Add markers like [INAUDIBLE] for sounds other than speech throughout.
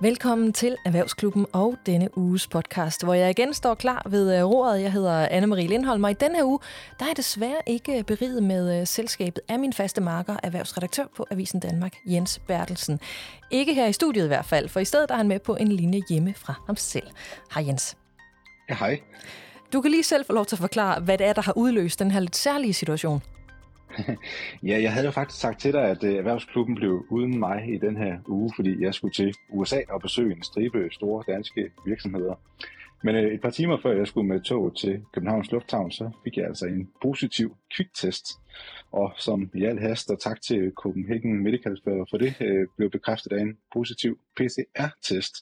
Velkommen til Erhvervsklubben og denne uges podcast, hvor jeg igen står klar ved øh, roret. Jeg hedder Anne-Marie Lindholm, og i denne her uge, der er desværre ikke beriget med øh, selskabet af min faste marker, erhvervsredaktør på Avisen Danmark, Jens Bertelsen. Ikke her i studiet i hvert fald, for i stedet er han med på en linje hjemme fra ham selv. Hej Jens. Ja, hej. Du kan lige selv få lov til at forklare, hvad det er, der har udløst den her lidt særlige situation ja, jeg havde jo faktisk sagt til dig, at øh, erhvervsklubben blev uden mig i den her uge, fordi jeg skulle til USA og besøge en stribe store danske virksomheder. Men øh, et par timer før jeg skulle med tog til Københavns Lufthavn, så fik jeg altså en positiv kviktest. Og som i al hast, og tak til Copenhagen Medical for, for det, øh, blev bekræftet af en positiv PCR-test.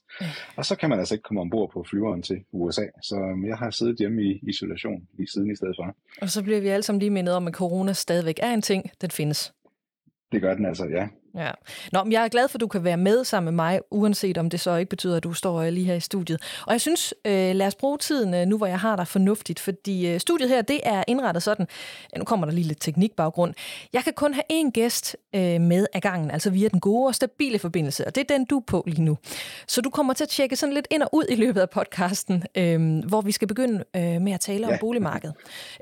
Og så kan man altså ikke komme ombord på flyveren til USA. Så øh, jeg har siddet hjemme i isolation lige siden i stedet for. Og så bliver vi alle sammen lige mindet om, at corona stadigvæk er en ting, den findes. Det gør den altså, ja. Ja. Nå, men jeg er glad for, at du kan være med sammen med mig, uanset om det så ikke betyder, at du står lige her i studiet. Og jeg synes, øh, lad os bruge tiden øh, nu, hvor jeg har dig fornuftigt, fordi øh, studiet her, det er indrettet sådan, ja, nu kommer der lige lidt teknikbaggrund. Jeg kan kun have én gæst øh, med af gangen, altså via den gode og stabile forbindelse, og det er den, du er på lige nu. Så du kommer til at tjekke sådan lidt ind og ud i løbet af podcasten, øh, hvor vi skal begynde øh, med at tale ja. om boligmarkedet.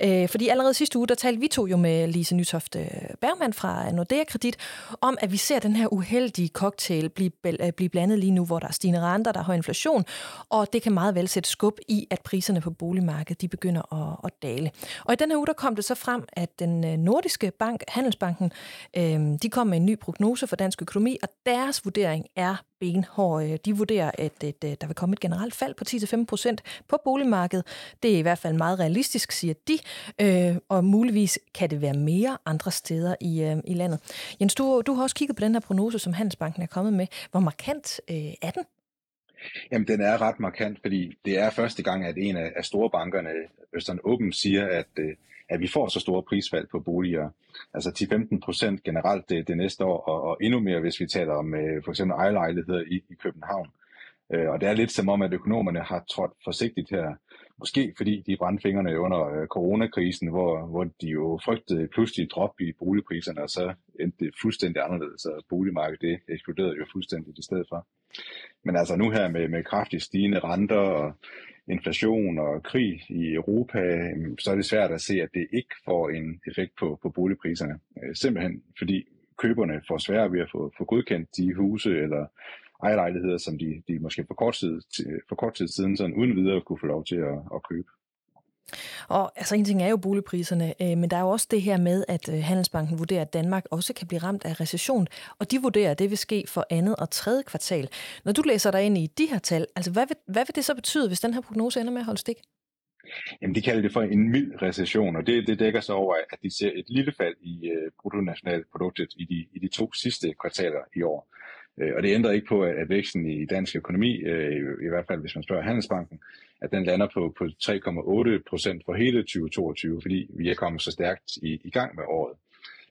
Øh, fordi allerede sidste uge, der talte vi to jo med Lise Nytoft Bergman fra Nordea Kredit, om at vi ser den her uheldige cocktail blive, øh, blive blandet lige nu, hvor der er stigende renter, der er høj inflation, og det kan meget vel sætte skub i, at priserne på boligmarkedet de begynder at, at dale. Og i den her uge, der kom det så frem, at den øh, nordiske bank, Handelsbanken, øh, de kom med en ny prognose for dansk økonomi, og deres vurdering er benhårde. Øh, de vurderer, at, at, øh, der vil komme et generelt fald på 10-15 procent på boligmarkedet. Det er i hvert fald meget realistisk, siger de, øh, og muligvis kan det være mere andre steder i, øh, i landet. Jens, du, du har også kigget på den her prognose, som Handelsbanken er kommet med. Hvor markant øh, er den? Jamen, den er ret markant, fordi det er første gang, at en af, af store bankerne, Østern Open, siger, at, øh, at vi får så store prisfald på boliger. Altså 10-15 procent generelt det, det næste år, og, og endnu mere, hvis vi taler om øh, for eksempel ejerlejligheder i, i København. Øh, og det er lidt som om, at økonomerne har trådt forsigtigt her. Måske fordi de brændte fingrene under øh, coronakrisen, hvor, hvor de jo frygtede pludselig drop i boligpriserne, og så endte det fuldstændig anderledes, og boligmarkedet det eksploderede jo fuldstændig i stedet for. Men altså nu her med, med kraftigt stigende renter og inflation og krig i Europa, øhm, så er det svært at se, at det ikke får en effekt på, på boligpriserne. Øh, simpelthen fordi køberne får svært ved at få, få godkendt de huse eller ejerlejligheder, som de, de måske for kort, tid, for kort tid siden sådan uden videre kunne få lov til at, at købe. Og altså en ting er jo boligpriserne, øh, men der er jo også det her med, at øh, Handelsbanken vurderer, at Danmark også kan blive ramt af recession, og de vurderer, at det vil ske for andet og tredje kvartal. Når du læser dig ind i de her tal, altså hvad vil, hvad vil det så betyde, hvis den her prognose ender med at holde stik? Jamen, de kalder det for en mild recession, og det, det dækker sig over, at de ser et lille fald i øh, bruttonationalproduktet i de, i de to sidste kvartaler i år. Øh, og det ændrer ikke på, at væksten i dansk økonomi, øh, i hvert fald hvis man spørger Handelsbanken, at den lander på, på 3,8 procent for hele 2022, fordi vi er kommet så stærkt i, i gang med året.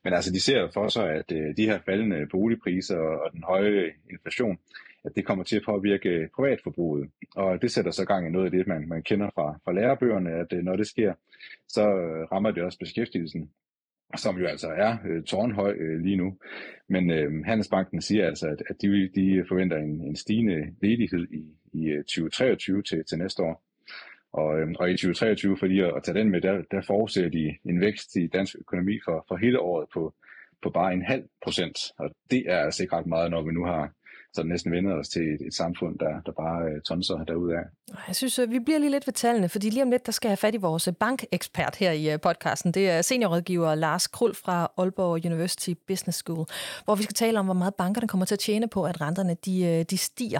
Men altså, de ser for sig, at øh, de her faldende boligpriser og den høje inflation, at det kommer til at påvirke privatforbruget. Og det sætter så gang i noget af det, man, man kender fra, fra lærebøgerne, at når det sker, så rammer det også beskæftigelsen som jo altså er øh, tårnhøj øh, lige nu. Men øh, Handelsbanken siger altså, at, at de, de forventer en, en stigende ledighed i, i øh, 2023 til, til næste år. Og, øh, og i 2023, fordi at, at tage den med, der, der forudser de en vækst i dansk økonomi for, for hele året på, på bare en halv procent. Og det er altså ikke ret meget, når vi nu har så næsten vendet os til et, et samfund, der, der bare øh, tonser derudad. Jeg synes, øh, vi bliver lige lidt ved tallene, fordi lige om lidt, der skal have fat i vores øh, bankekspert her i øh, podcasten. Det er seniorrådgiver Lars Krul fra Aalborg University Business School, hvor vi skal tale om, hvor meget bankerne kommer til at tjene på, at renterne de, de stiger.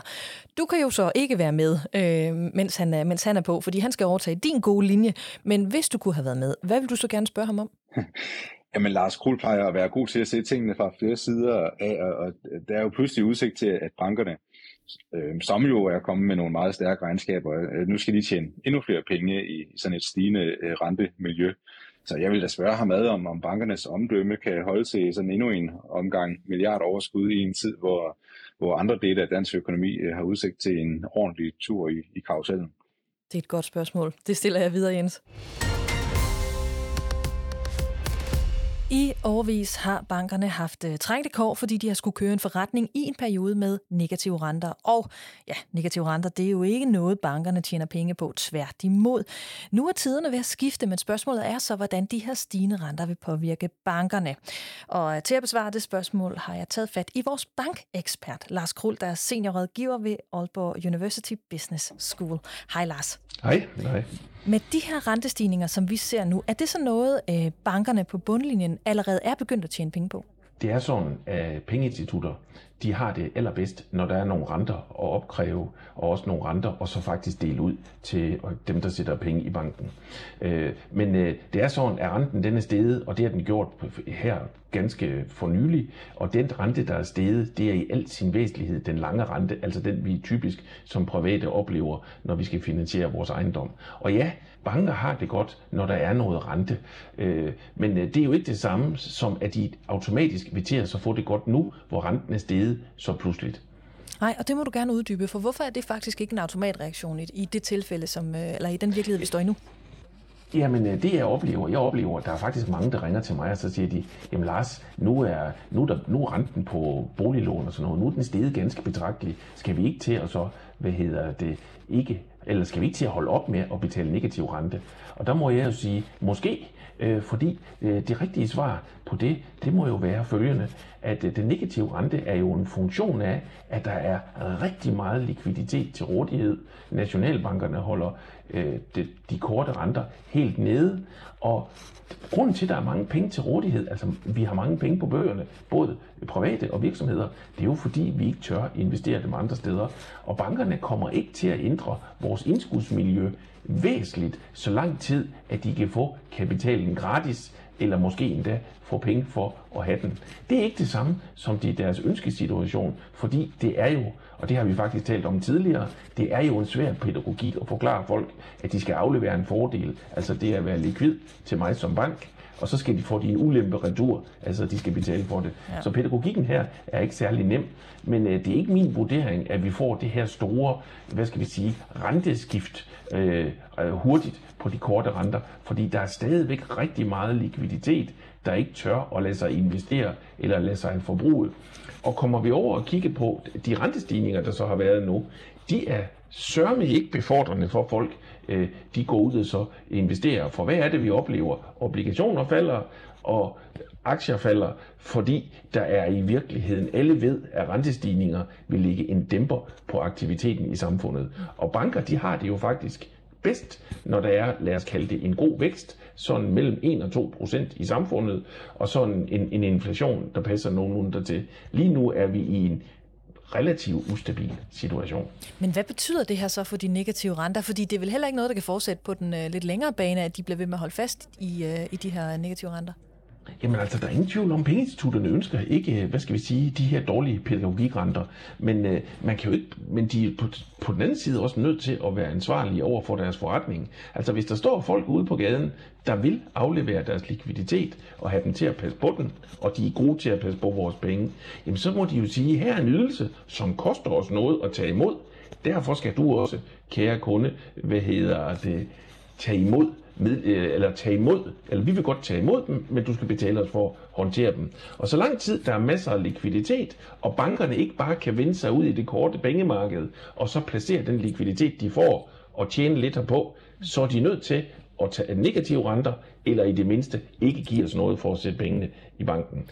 Du kan jo så ikke være med, øh, mens, han er, mens han er på, fordi han skal overtage din gode linje. Men hvis du kunne have været med, hvad vil du så gerne spørge ham om? [LAUGHS] Jamen, Lars Krul plejer at være god til at se tingene fra flere sider af, og der er jo pludselig udsigt til, at bankerne, øh, som jo er kommet med nogle meget stærke regnskaber, øh, nu skal de tjene endnu flere penge i sådan et stigende øh, rentemiljø. Så jeg vil da spørge ham ad om, om bankernes omdømme kan holde til sådan endnu en omgang milliard overskud i en tid, hvor, hvor andre dele af dansk økonomi øh, har udsigt til en ordentlig tur i, i karusellen. Det er et godt spørgsmål. Det stiller jeg videre, Jens. I årvis har bankerne haft øh, trængte kår, fordi de har skulle køre en forretning i en periode med negative renter. Og ja, negative renter, det er jo ikke noget, bankerne tjener penge på, tværtimod. Nu er tiderne ved at skifte, men spørgsmålet er så, hvordan de her stigende renter vil påvirke bankerne. Og øh, til at besvare det spørgsmål har jeg taget fat i vores bankekspert, Lars Krul, der er seniorrådgiver ved Aalborg University Business School. Hej Lars. Hej. Hej. Med de her rentestigninger, som vi ser nu, er det så noget, øh, bankerne på bundlinjen allerede er begyndt at tjene penge på? Det er sådan, at pengeinstitutter, de har det allerbedst, når der er nogle renter at opkræve, og også nogle renter, og så faktisk dele ud til øh, dem, der sætter penge i banken. Men det er sådan, at renten den er steget, og det har den gjort her ganske for nylig, og den rente, der er steget, det er i al sin væsentlighed den lange rente, altså den vi typisk som private oplever, når vi skal finansiere vores ejendom. Og ja, banker har det godt, når der er noget rente, øh, men øh, det er jo ikke det samme som, at de automatisk vil til at få det godt nu, hvor renten er steget så pludseligt. Nej, og det må du gerne uddybe, for hvorfor er det faktisk ikke en automatreaktion i, i det tilfælde, som, øh, eller i den virkelighed, vi står i nu? Jamen øh, det jeg oplever, jeg oplever, at der er faktisk mange, der ringer til mig, og så siger de, jamen Lars, nu er, nu er, der, nu er renten på boliglån og sådan noget, nu er den steget ganske betragteligt. Skal vi ikke til at så, hvad hedder det, ikke, eller skal vi ikke til at holde op med at betale negativ rente? Og der må jeg jo sige, måske, øh, fordi øh, det rigtige svar på det, det må jo være følgende, at øh, den negative rente er jo en funktion af, at der er rigtig meget likviditet til rådighed. Nationalbankerne holder øh, de, de korte renter helt nede, og grunden til, at der er mange penge til rådighed, altså vi har mange penge på bøgerne, både private og virksomheder, det er jo fordi, vi ikke tør investere dem andre steder. Og bankerne kommer ikke til at ændre vores indskudsmiljø væsentligt, så lang tid, at de kan få kapitalen gratis, eller måske endda få penge for at have den. Det er ikke det samme som det er deres ønskesituation, fordi det er jo, og det har vi faktisk talt om tidligere, det er jo en svær pædagogik at forklare folk, at de skal aflevere en fordel, altså det at være likvid til mig som bank, og så skal de få de en ulempe retur, altså de skal betale for det. Ja. Så pædagogikken her er ikke særlig nem, men øh, det er ikke min vurdering, at vi får det her store, hvad skal vi sige, renteskift øh, øh, hurtigt på de korte renter, fordi der er stadigvæk rigtig meget likviditet, der ikke tør at lade sig investere eller lade sig forbruge. Og kommer vi over og kigge på de rentestigninger, der så har været nu, de er sørme ikke befordrende for folk, øh, de går ud og så investerer. For hvad er det, vi oplever? Obligationer falder, og aktier falder, fordi der er i virkeligheden, alle ved, at rentestigninger vil ligge en dæmper på aktiviteten i samfundet. Og banker, de har det jo faktisk bedst, når der er, lad os kalde det, en god vækst, sådan mellem 1 og 2 procent i samfundet, og sådan en, en inflation, der passer nogenlunde dertil. Lige nu er vi i en relativt ustabil situation. Men hvad betyder det her så for de negative renter? Fordi det er vel heller ikke noget, der kan fortsætte på den øh, lidt længere bane, at de bliver ved med at holde fast i, øh, i de her negative renter? Jamen altså, der er ingen tvivl om, pengeinstitutterne ønsker ikke, øh, hvad skal vi sige, de her dårlige pædagogikrenter. Men øh, man kan jo ikke, men de er på, på den anden side også nødt til at være ansvarlige over for deres forretning. Altså hvis der står folk ude på gaden, der vil aflevere deres likviditet og have dem til at passe på den, og de er gode til at passe på vores penge, jamen så må de jo sige, her er en ydelse, som koster os noget at tage imod. Derfor skal du også, kære kunde, hvad hedder det, tage imod med, øh, eller tage imod, eller vi vil godt tage imod dem, men du skal betale os for at håndtere dem. Og så lang tid der er masser af likviditet, og bankerne ikke bare kan vende sig ud i det korte pengemarked, og så placere den likviditet, de får, og tjene lidt herpå, så er de nødt til at tage negative renter, eller i det mindste ikke give os noget for at sætte pengene i banken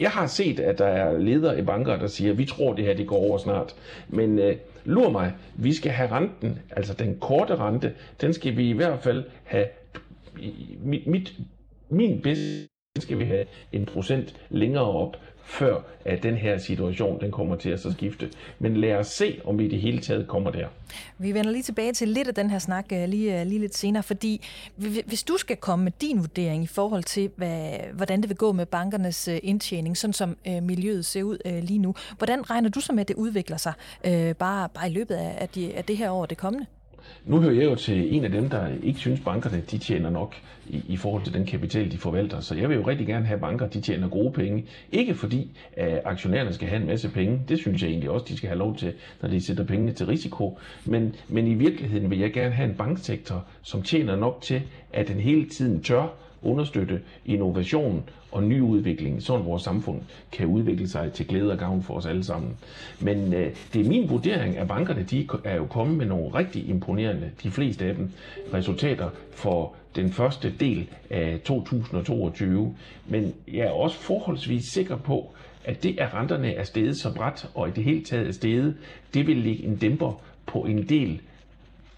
jeg har set, at der er ledere i banker, der siger, vi tror, det her det går over snart. Men øh, lur mig, vi skal have renten, altså den korte rente, den skal vi i hvert fald have, mit, mit, min bedste skal vi have en procent længere op, før at den her situation den kommer til at så skifte. Men lad os se, om vi i det hele taget kommer der. Vi vender lige tilbage til lidt af den her snak øh, lige, øh, lige lidt senere, fordi hvis du skal komme med din vurdering i forhold til, hvad, hvordan det vil gå med bankernes øh, indtjening, sådan som øh, miljøet ser ud øh, lige nu, hvordan regner du så med, at det udvikler sig øh, bare, bare i løbet af, af, de, af det her år det kommende? Nu hører jeg jo til en af dem, der ikke synes, bankerne de tjener nok i, i forhold til den kapital, de forvalter. Så jeg vil jo rigtig gerne have banker, de tjener gode penge. Ikke fordi at aktionærerne skal have en masse penge. Det synes jeg egentlig også, de skal have lov til, når de sætter pengene til risiko. Men, men i virkeligheden vil jeg gerne have en banksektor, som tjener nok til, at den hele tiden tør understøtte innovation og nyudvikling, så vores samfund kan udvikle sig til glæde og gavn for os alle sammen. Men øh, det er min vurdering, at bankerne de er jo kommet med nogle rigtig imponerende, de fleste af dem, resultater for den første del af 2022. Men jeg er også forholdsvis sikker på, at det, at renterne er steget så bredt, og i det hele taget er steget, det vil lægge en dæmper på en del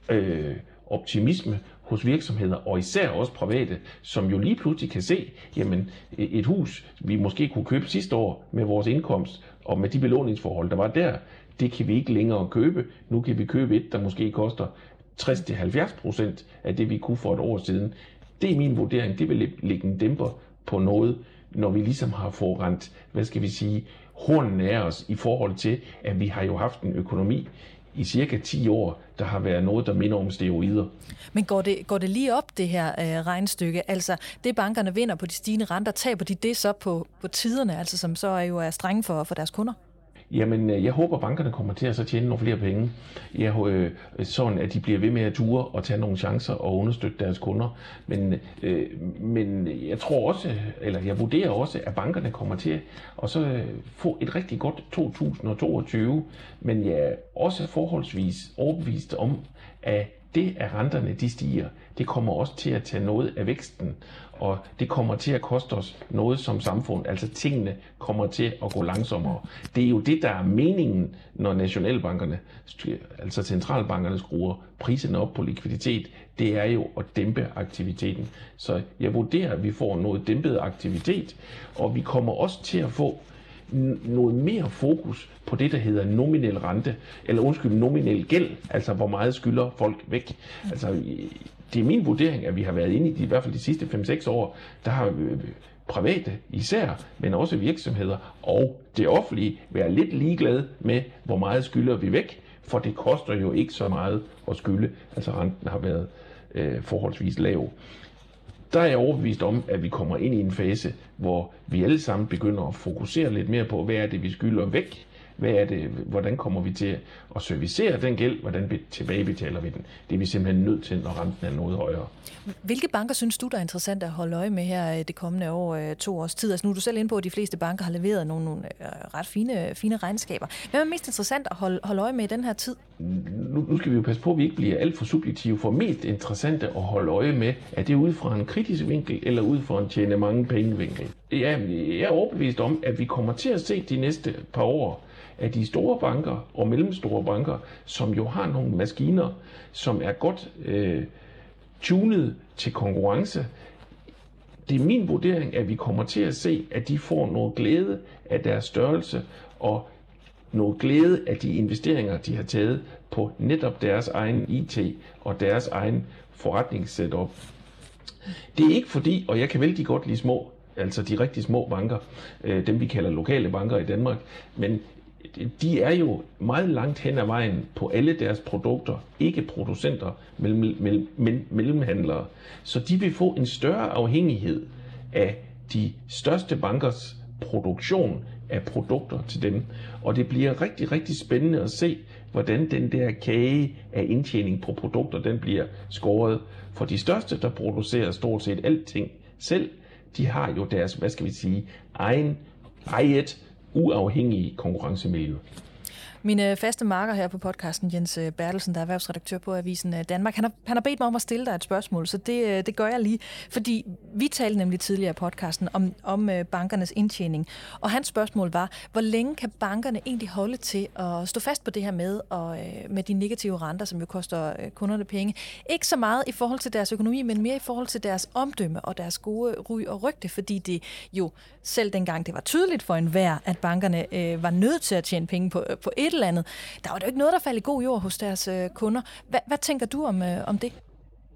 øh, optimisme hos virksomheder, og især også private, som jo lige pludselig kan se, jamen e-, et hus, vi måske kunne købe sidste år med vores indkomst, og med de belåningsforhold, der var der, det kan vi ikke længere købe. Nu kan vi købe et, der måske koster 60-70 procent af det, vi kunne for et år siden. Det er min vurdering. Det vil lægge en dæmper på noget, når vi ligesom har forrent, hvad skal vi sige, hornen af os i forhold til, at vi har jo haft en økonomi i cirka 10 år, der har været noget, der minder om steroider. Men går det, går det lige op, det her øh, regnstykke? Altså, det bankerne vinder på de stigende renter, taber de det så på, på tiderne, altså som så er jo er strenge for, for deres kunder? Jamen, øh, jeg håber, bankerne kommer til at så tjene nogle flere penge, jeg, øh, sådan at de bliver ved med at ture og tage nogle chancer og understøtte deres kunder. Men, øh, men jeg tror også, eller jeg vurderer også, at bankerne kommer til at så øh, få et rigtig godt 2022. Men jeg er også forholdsvis overbevist om, at det, at renterne de stiger, det kommer også til at tage noget af væksten, og det kommer til at koste os noget som samfund. Altså tingene kommer til at gå langsommere. Det er jo det, der er meningen, når nationalbankerne, altså centralbankerne skruer priserne op på likviditet. Det er jo at dæmpe aktiviteten. Så jeg vurderer, at vi får noget dæmpet aktivitet, og vi kommer også til at få noget mere fokus på det, der hedder nominel rente, eller undskyld, nominel gæld, altså hvor meget skylder folk væk. Altså, det er min vurdering, at vi har været inde i, de, i hvert fald de sidste 5-6 år, der har øh, private især, men også virksomheder og det offentlige være lidt ligeglade med, hvor meget skylder vi væk, for det koster jo ikke så meget at skylde. Altså renten har været øh, forholdsvis lav der er jeg overbevist om, at vi kommer ind i en fase, hvor vi alle sammen begynder at fokusere lidt mere på, hvad er det, vi skylder væk, hvad er det, hvordan kommer vi til at servicere den gæld, hvordan tilbagebetaler vi den. Det er vi simpelthen nødt til, når renten er noget højere. Hvilke banker synes du, der er interessant at holde øje med her øh, det kommende år, øh, to års tid? Altså nu er du selv inde på, at de fleste banker har leveret nogle, nogle øh, ret fine, fine regnskaber. Hvad er mest interessant at holde, holde øje med i den her tid? Nu, nu skal vi jo passe på, at vi ikke bliver alt for subjektive. For mest interessante at holde øje med, er det ud fra en kritisk vinkel, eller ud fra en tjene mange penge vinkel. Jeg er overbevist om, at vi kommer til at se de næste par år, at de store banker og mellemstore banker, som jo har nogle maskiner, som er godt øh, tunet til konkurrence, det er min vurdering, at vi kommer til at se, at de får noget glæde af deres størrelse og noget glæde af de investeringer, de har taget på netop deres egen IT og deres egen forretningssetup. Det er ikke fordi, og jeg kan vældig godt lide små, altså de rigtig små banker, øh, dem vi kalder lokale banker i Danmark, men de er jo meget langt hen ad vejen på alle deres produkter, ikke producenter, mellem, mellem, mellemhandlere. Så de vil få en større afhængighed af de største bankers produktion af produkter til dem. Og det bliver rigtig, rigtig spændende at se, hvordan den der kage af indtjening på produkter, den bliver skåret. For de største, der producerer stort set alting selv, de har jo deres, hvad skal vi sige, egen eget uafhængige konkurrencemiljø. Min øh, faste marker her på podcasten, Jens øh, Bertelsen, der er erhvervsredaktør på Avisen øh, Danmark, han har, han har bedt mig om at stille dig et spørgsmål, så det, det gør jeg lige. Fordi vi talte nemlig tidligere i podcasten om, om bankernes indtjening, og hans spørgsmål var, hvor længe kan bankerne egentlig holde til at stå fast på det her med, og, med de negative renter, som jo koster kunderne penge? Ikke så meget i forhold til deres økonomi, men mere i forhold til deres omdømme og deres gode ry og rygte, fordi det jo selv dengang det var tydeligt for enhver, at bankerne øh, var nødt til at tjene penge på, på et eller andet, der var det jo ikke noget, der faldt i god jord hos deres øh, kunder. Hva, hvad tænker du om, øh, om det?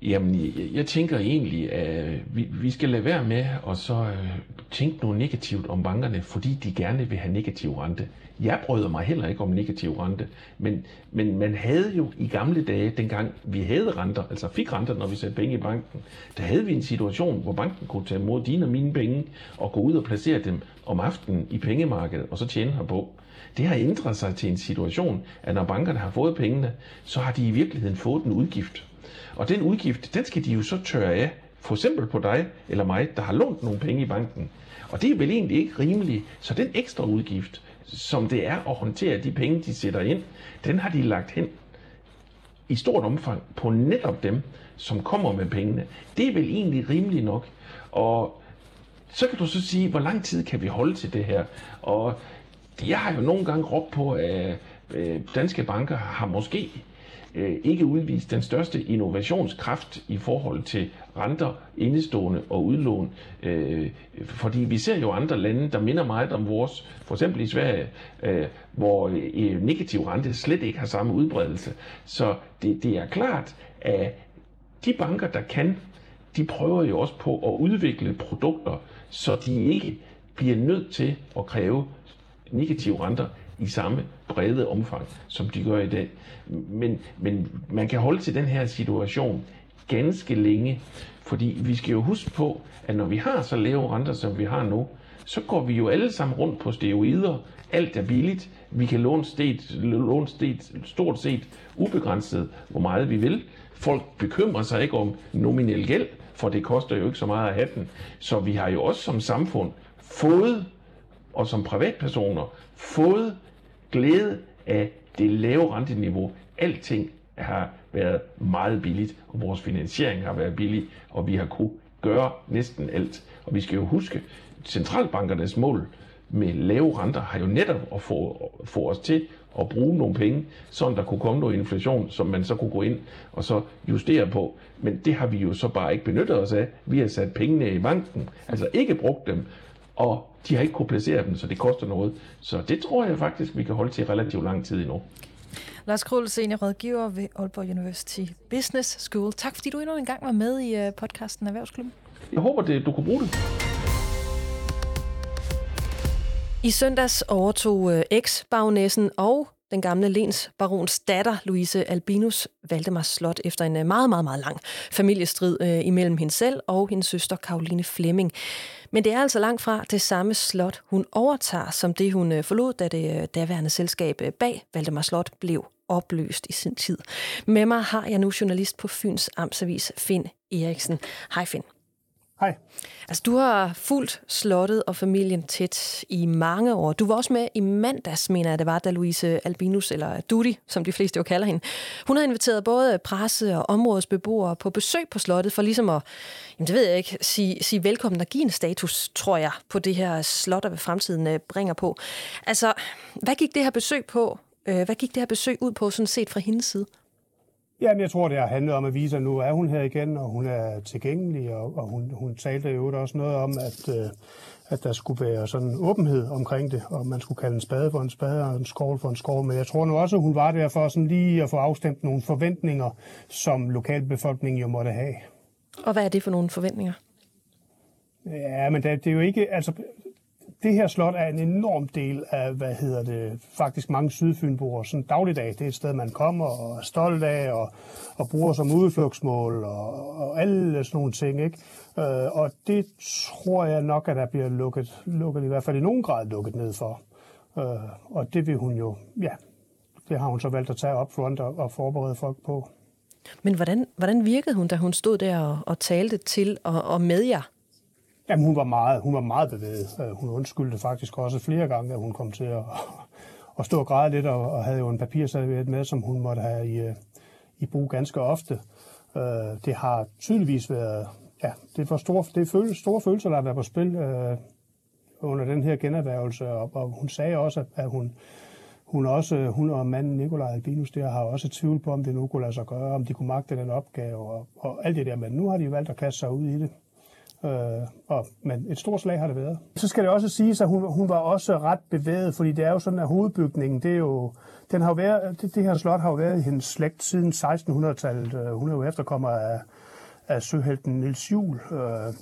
Jamen, jeg, jeg tænker egentlig, at vi, vi skal lade være med at så øh, tænke noget negativt om bankerne, fordi de gerne vil have negativ rente. Jeg brød mig heller ikke om negativ rente, men, men man havde jo i gamle dage, dengang vi havde renter, altså fik renter, når vi satte penge i banken, der havde vi en situation, hvor banken kunne tage imod dine og mine penge og gå ud og placere dem om aftenen i pengemarkedet og så tjene herpå. Det har ændret sig til en situation, at når bankerne har fået pengene, så har de i virkeligheden fået en udgift. Og den udgift, den skal de jo så tørre af for eksempel på dig eller mig, der har lånt nogle penge i banken. Og det er vel egentlig ikke rimeligt. Så den ekstra udgift, som det er at håndtere de penge, de sætter ind, den har de lagt hen i stort omfang på netop dem, som kommer med pengene. Det er vel egentlig rimeligt nok. Og så kan du så sige, hvor lang tid kan vi holde til det her? Og jeg har jo nogle gange råbt på, at øh, danske banker har måske øh, ikke udvist den største innovationskraft i forhold til renter, indestående og udlån. Øh, fordi vi ser jo andre lande, der minder meget om vores, for eksempel i Sverige, øh, hvor øh, negativ rente slet ikke har samme udbredelse. Så det, det er klart, at de banker, der kan, de prøver jo også på at udvikle produkter, så de ikke bliver nødt til at kræve negative renter i samme brede omfang, som de gør i dag. Men, men man kan holde til den her situation ganske længe, fordi vi skal jo huske på, at når vi har så lave renter, som vi har nu, så går vi jo alle sammen rundt på steroider. Alt er billigt. Vi kan låne, sted, låne sted, stort set ubegrænset, hvor meget vi vil. Folk bekymrer sig ikke om nominel gæld, for det koster jo ikke så meget at have den. Så vi har jo også som samfund fået, og som privatpersoner, fået glæde af det lave renteniveau. Alting har været meget billigt, og vores finansiering har været billig, og vi har kunne gøre næsten alt. Og vi skal jo huske, centralbankernes mål med lave renter har jo netop at få, få os til at bruge nogle penge, så der kunne komme noget inflation, som man så kunne gå ind og så justere på. Men det har vi jo så bare ikke benyttet os af. Vi har sat pengene i banken, altså ikke brugt dem, og de har ikke kunne placere dem, så det koster noget. Så det tror jeg faktisk, vi kan holde til relativt lang tid endnu. Lars Krul, seniorrådgiver ved Aalborg University Business School. Tak fordi du endnu en gang var med i øh, podcasten Erhvervsklubben. Jeg håber, det, du kunne bruge det. I søndags overtog øh, eks-bagnæssen og den gamle Lens barons datter, Louise Albinus, Valdemars Slot efter en øh, meget, meget, meget lang familiestrid øh, imellem hende selv og hendes søster Karoline Flemming. Men det er altså langt fra det samme slot, hun overtager, som det hun øh, forlod, da det øh, daværende selskab øh, bag Valdemars Slot blev opløst i sin tid. Med mig har jeg nu journalist på Fyns Amtsavis, Finn Eriksen. Hej Finn. Hej. Altså, du har fulgt slottet og familien tæt i mange år. Du var også med i mandags, mener jeg, det var, da Louise Albinus, eller Dudi, som de fleste jo kalder hende, hun havde inviteret både presse og områdesbeboere på besøg på slottet, for ligesom at, jamen det ved jeg ikke, sige, sige velkommen og give en status, tror jeg, på det her slot, der ved fremtiden øh, bringer på. Altså, hvad gik det her besøg på? Øh, hvad gik det her besøg ud på, sådan set fra hendes side? Jamen, jeg tror, det har handlet om at vise, at nu er hun her igen, og hun er tilgængelig, og, og hun, hun talte jo også noget om, at, øh, at der skulle være sådan åbenhed omkring det, og man skulle kalde en spade for en spade og en skål for en skål. Men jeg tror nu også, at hun var der for sådan lige at få afstemt nogle forventninger, som lokalbefolkningen jo måtte have. Og hvad er det for nogle forventninger? Ja, men det, det er jo ikke, altså det her slot er en enorm del af, hvad hedder det, faktisk mange sydfynboer sådan dagligdag. Det er et sted, man kommer og er stolt af og, og bruger som udflugtsmål og, og alle sådan nogle ting. Ikke? Øh, og det tror jeg nok, at der bliver lukket, lukket i hvert fald i nogen grad lukket ned for. Øh, og det vil hun jo, ja, det har hun så valgt at tage op front og, og forberede folk på. Men hvordan, hvordan virkede hun, da hun stod der og, og talte til og, og med jer? Jamen, hun var meget, hun var meget bevæget. Øh, hun undskyldte faktisk også flere gange, at hun kom til at, [LAUGHS] at stå og græde lidt, og, og havde jo en papirserviet med, som hun måtte have i, øh, i brug ganske ofte. Øh, det har tydeligvis været, ja, det er, store, det er følelse, store følelser, der har været på spil under den her generhvervelse, og, og hun sagde også, at hun, hun, også, hun og manden Nikolaj Albinus der har også tvivl på, om det nu kunne lade sig gøre, om de kunne magte den opgave, og, og alt det der, men nu har de valgt at kaste sig ud i det. Øh, og, men et stort slag har det været. Så skal det også siges, at hun, hun var også ret bevæget, fordi det er jo sådan, at hovedbygningen, det er jo, den har jo været, det, det her slot har jo været i hendes slægt siden 1600-tallet. Øh, hun er jo efterkommer af, af søhelten Nils Juhl. Øh,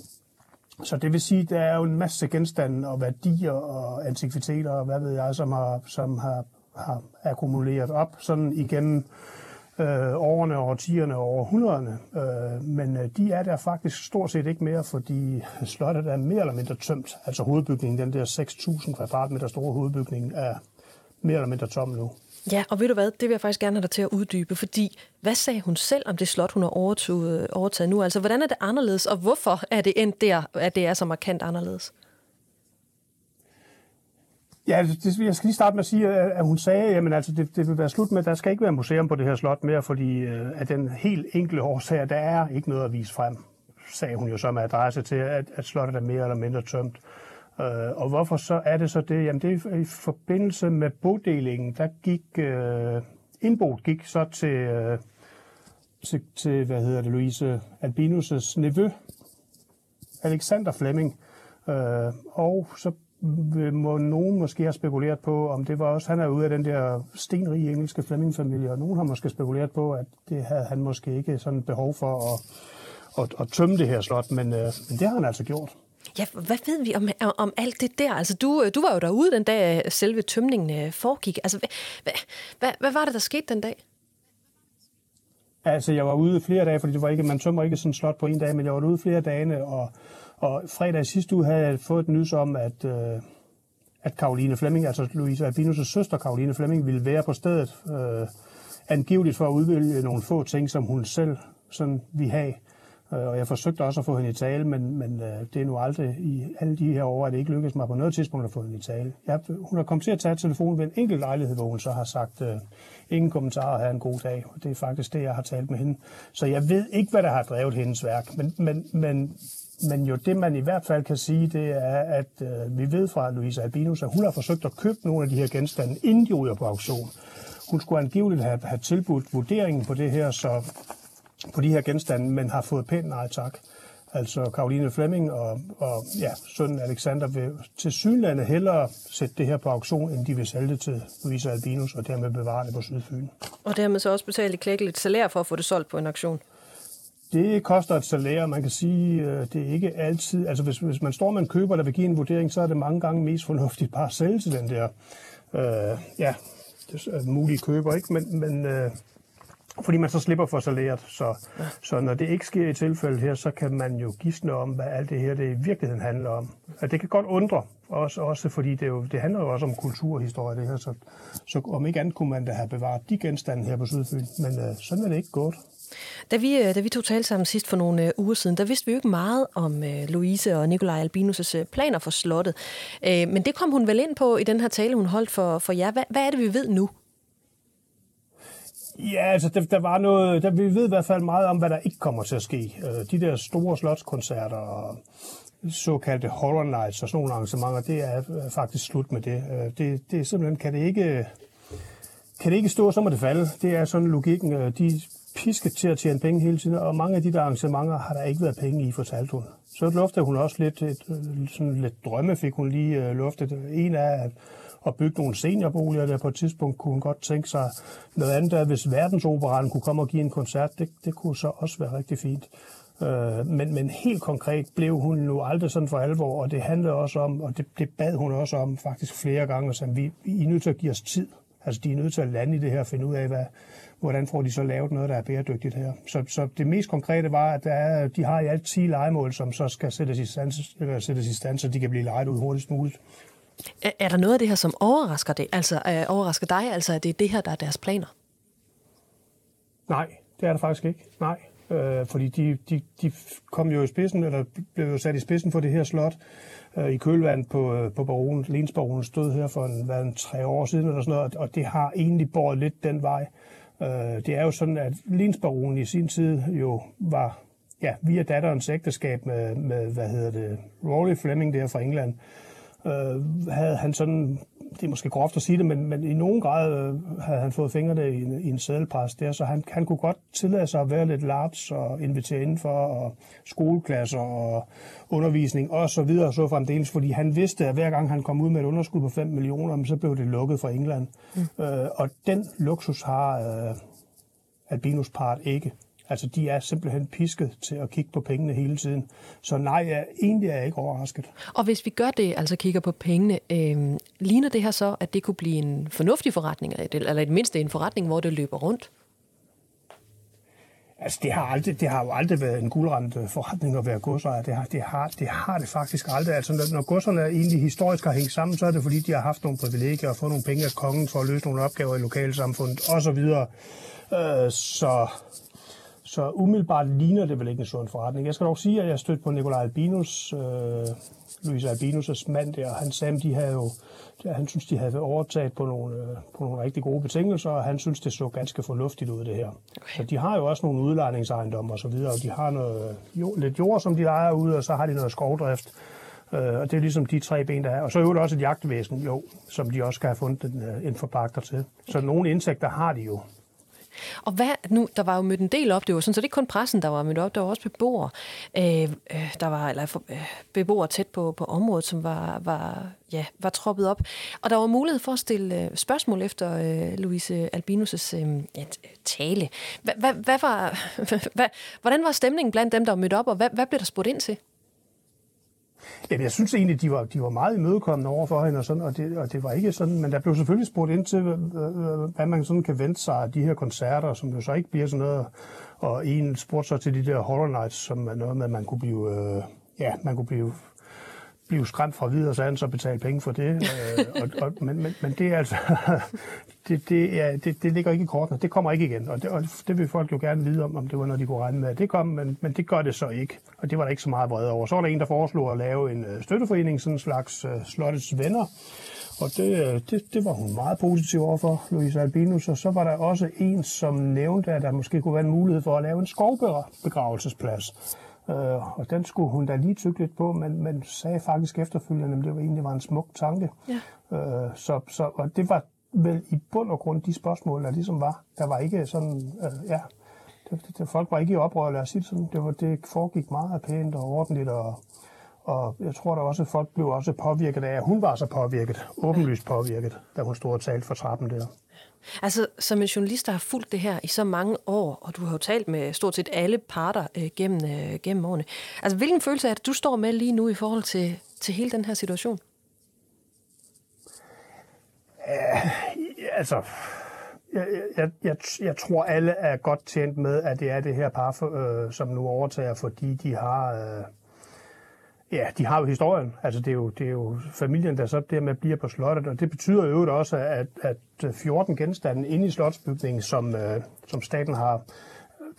så det vil sige, at der er jo en masse genstande og værdier og antikviteter og hvad ved jeg, som har, som har, har akkumuleret op sådan igennem øh, Øh, årene, årtierne og århundrederne. Øh, men øh, de er der faktisk stort set ikke mere, fordi slottet er mere eller mindre tømt. Altså hovedbygningen, den der 6.000 kvadratmeter store hovedbygning, er mere eller mindre tom nu. Ja, og ved du hvad, det vil jeg faktisk gerne have dig til at uddybe, fordi hvad sagde hun selv om det slot, hun har overtaget, øh, overtaget nu? Altså, hvordan er det anderledes, og hvorfor er det endt der, at det er så markant anderledes? Ja, altså, det, jeg skal lige starte med at sige, at hun sagde, at altså, det, det vil være slut med, at der skal ikke være museum på det her slot mere, fordi øh, af den helt enkle årsag, der er ikke noget at vise frem, sagde hun jo så med adresse til, at, at slottet er mere eller mindre tømt. Øh, og hvorfor så er det så det? Jamen det er i forbindelse med bodelingen, der gik, øh, indboet gik så til, øh, til, til, hvad hedder det, Louise Albinus' nevø, Alexander Fleming. Øh, og så må nogen måske have spekuleret på, om det var også, han er ude af den der stenrige engelske Fleming-familie, og nogen har måske spekuleret på, at det havde han måske ikke sådan behov for at, at, at tømme det her slot, men, øh, men det har han altså gjort. Ja, hvad ved vi om, om alt det der? Altså, du, du var jo derude den dag, selve tømningen øh, foregik. Altså, hvad, hvad, hvad var det, der skete den dag? Altså, jeg var ude flere dage, fordi det var ikke, man tømmer ikke sådan et slot på en dag, men jeg var ude flere dage, og, og fredag sidste uge havde jeg fået et nys om, at, øh, at Karoline Flemming, altså Louise Albinus' søster Karoline Flemming, ville være på stedet, øh, angiveligt for at udvælge nogle få ting, som hun selv sådan vi have. Øh, og jeg forsøgte også at få hende i tale, men, men øh, det er nu aldrig i alle de her år, at det ikke lykkedes mig på noget tidspunkt at få hende i tale. Jeg, hun har kommet til at tage telefonen ved en enkelt lejlighed, hvor hun så har sagt, øh, ingen kommentarer, have en god dag. Og det er faktisk det, jeg har talt med hende. Så jeg ved ikke, hvad der har drevet hendes værk, men, men, men, men jo det, man i hvert fald kan sige, det er, at øh, vi ved fra Louise Albinus, at hun har forsøgt at købe nogle af de her genstande, inden de ryger på auktion. Hun skulle angiveligt have, have tilbudt vurderingen på det her, så på de her genstande, men har fået pænt nej tak. Altså Karoline Flemming og, og ja, sønnen Alexander vil til synlande hellere sætte det her på auktion, end de vil sælge det til Louise Albinus og dermed bevare det på Sydfyn. Og dermed så også betale klækkeligt salær for at få det solgt på en auktion? Det koster et salær, man kan sige, øh, det er ikke altid, altså hvis, hvis man står med en køber, der vil give en vurdering, så er det mange gange mest fornuftigt bare at sælge til den der, øh, ja, det er mulige køber, ikke? Men, men øh, fordi man så slipper for salæret. Så, så når det ikke sker i tilfældet her, så kan man jo gisne om, hvad alt det her det i virkeligheden handler om. Og det kan godt undre, også, også fordi det, jo, det handler jo også om kulturhistorie, det her. Så, så om ikke andet kunne man da have bevaret de genstande her på Sydfyn. Men øh, sådan er det ikke gået. Da vi, øh, da vi tog tale sammen sidst for nogle øh, uger siden, der vidste vi jo ikke meget om øh, Louise og Nikolaj Albinus' planer for slottet. Men det kom hun vel ind på i den her tale, hun holdt for, for jer. Hvad, hvad er det, vi ved nu? Ja, altså der, der var noget, der, vi ved i hvert fald meget om, hvad der ikke kommer til at ske. De der store slotskoncerter og såkaldte horror nights og sådan nogle arrangementer, det er faktisk slut med det. Det, det er simpelthen, kan det ikke, kan det ikke stå, så må det falde. Det er sådan logikken. De pisket til at tjene penge hele tiden, og mange af de der arrangementer har der ikke været penge i, fortalte hun. Så luftede hun også lidt, et, øh, sådan lidt drømme fik hun lige øh, luftet. En af, at at bygge nogle seniorboliger der på et tidspunkt kunne hun godt tænke sig. Noget andet der hvis verdensoperan kunne komme og give en koncert, det, det kunne så også være rigtig fint. Øh, men, men helt konkret blev hun nu aldrig sådan for alvor, og det handlede også om, og det, det bad hun også om faktisk flere gange, at vi, I er nødt til at give os tid. Altså, de er nødt til at lande i det her og finde ud af, hvad, hvordan får de så lavet noget, der er bæredygtigt her. Så, så det mest konkrete var, at der er, de har i alt 10 legemål, som så skal sættes i stand, eller sættes i stand så de kan blive lejet ud hurtigst muligt. Er, er der noget af det her, som overrasker, det? Altså, øh, overrasker dig, altså at det er det her, der er deres planer? Nej, det er der faktisk ikke. Nej, øh, fordi de, de, de kom jo i spidsen, eller blev jo sat i spidsen for det her slot øh, i kølvand på, øh, på baronen. Lensbaronen stod her for en, hvad, en tre år siden, eller sådan noget, og det har egentlig båret lidt den vej. Øh, det er jo sådan, at Lensbaronen i sin tid jo var ja, via datterens ægteskab med, med hvad hedder det, Raleigh Fleming der fra England, øh, havde han sådan, det er måske groft at sige det, men, men i nogen grad øh, havde han fået fingrene i en, i en sædelpres der, så han, han kunne godt tillade sig at være lidt large og invitere indenfor, og skoleklasser og undervisning og så videre og så fremdeles, fordi han vidste, at hver gang han kom ud med et underskud på 5 millioner, så blev det lukket fra England. Mm. Øh, og den luksus har øh, Albinus part ikke. Altså, de er simpelthen pisket til at kigge på pengene hele tiden. Så nej, jeg, egentlig er jeg ikke overrasket. Og hvis vi gør det, altså kigger på pengene, øh, ligner det her så, at det kunne blive en fornuftig forretning, eller i det mindste en forretning, hvor det løber rundt? Altså, det har, aldrig, det har jo aldrig været en guldrendt forretning at være godsejer. Det har, det, har, det har det faktisk aldrig. Altså, når, når godserne egentlig historisk har hængt sammen, så er det fordi, de har haft nogle privilegier og fået nogle penge af kongen for at løse nogle opgaver i lokalsamfundet osv. Øh, så, så umiddelbart ligner det vel ikke en sund forretning. Jeg skal dog sige, at jeg stødte på Nikolaj Albinus, øh, Louise Albinus' mand der. Han sagde, at de havde jo han synes, de havde overtaget på nogle, øh, på nogle rigtig gode betingelser, og han synes, det så ganske fornuftigt ud, det her. Okay. Så de har jo også nogle udlejningsejendomme og så videre, og de har noget, jo, lidt jord, som de ejer ud, og så har de noget skovdrift. Øh, og det er ligesom de tre ben, der er. Og så er jo også et jagtvæsen, jo, som de også skal have fundet en, øh, en forpagter til. Så nogle indtægter har de jo. Og hvad, nu, der var jo mødt en del op, det var sådan, så det er ikke kun pressen, der var mødt op, der var også beboere, øh, øh der var, eller øh, beboere tæt på, på området, som var, var, ja, var troppet op. Og der var mulighed for at stille øh, spørgsmål efter øh, Louise Albinus' øh, tale. Hva, hva, hvad var, [LAUGHS] hva, hvordan var stemningen blandt dem, der var mødt op, og hvad, hvad blev der spurgt ind til? Jamen, jeg synes egentlig, de var, de var meget imødekommende over for hende, og, sådan, og, det, og det var ikke sådan, men der blev selvfølgelig spurgt ind til, hvad man sådan kan vente sig af de her koncerter, som jo så ikke bliver sådan noget, og en spurgte så til de der Horror Nights, som er noget med, at man kunne blive, øh, ja, man kunne blive blive skræmt fra videre, så han så betale penge for det. øh, og, og, men, men, men det er altså, [LAUGHS] det, det, ja, det, det ligger ikke i kortene. Det kommer ikke igen, og det, og det vil folk jo gerne vide om, om det var noget, de kunne regne med. Det kom, men, men det gør det så ikke, og det var der ikke så meget vrede over. Så var der en, der foreslog at lave en øh, støtteforening, sådan en slags uh, slottets venner, og det, øh, det, det var hun meget positiv overfor, Louise Albinus. Og så var der også en, som nævnte, at der måske kunne være en mulighed for at lave en skovbegravelsesplads. Øh, og den skulle hun da lige tykke lidt på, men, men sagde faktisk efterfølgende, at det var egentlig var en smuk tanke. Ja. Øh, så, så, og det var vel i bund og grund de spørgsmål, der ligesom var. Der var ikke sådan, øh, ja, det, det, folk var ikke i oprør, lad os sige det sådan. Det, var, det foregik meget pænt og ordentligt, og, og jeg tror da også, at folk blev også påvirket af, at hun var så påvirket, åbenlyst påvirket, da hun stod og talte for trappen der. Altså, som en journalist, der har fulgt det her i så mange år, og du har jo talt med stort set alle parter øh, gennem, øh, gennem årene. Altså, hvilken følelse er det, du står med lige nu i forhold til, til hele den her situation? Uh, altså, jeg, jeg, jeg, jeg tror, alle er godt tjent med, at det er det her par, for, øh, som nu overtager, fordi de har... Øh, Ja, de har jo historien. Altså, det er jo, det er jo familien, der så dermed bliver på slottet, og det betyder jo også, at, at øh, 14 genstande inde i slotsbygningen, som, øh, som staten har,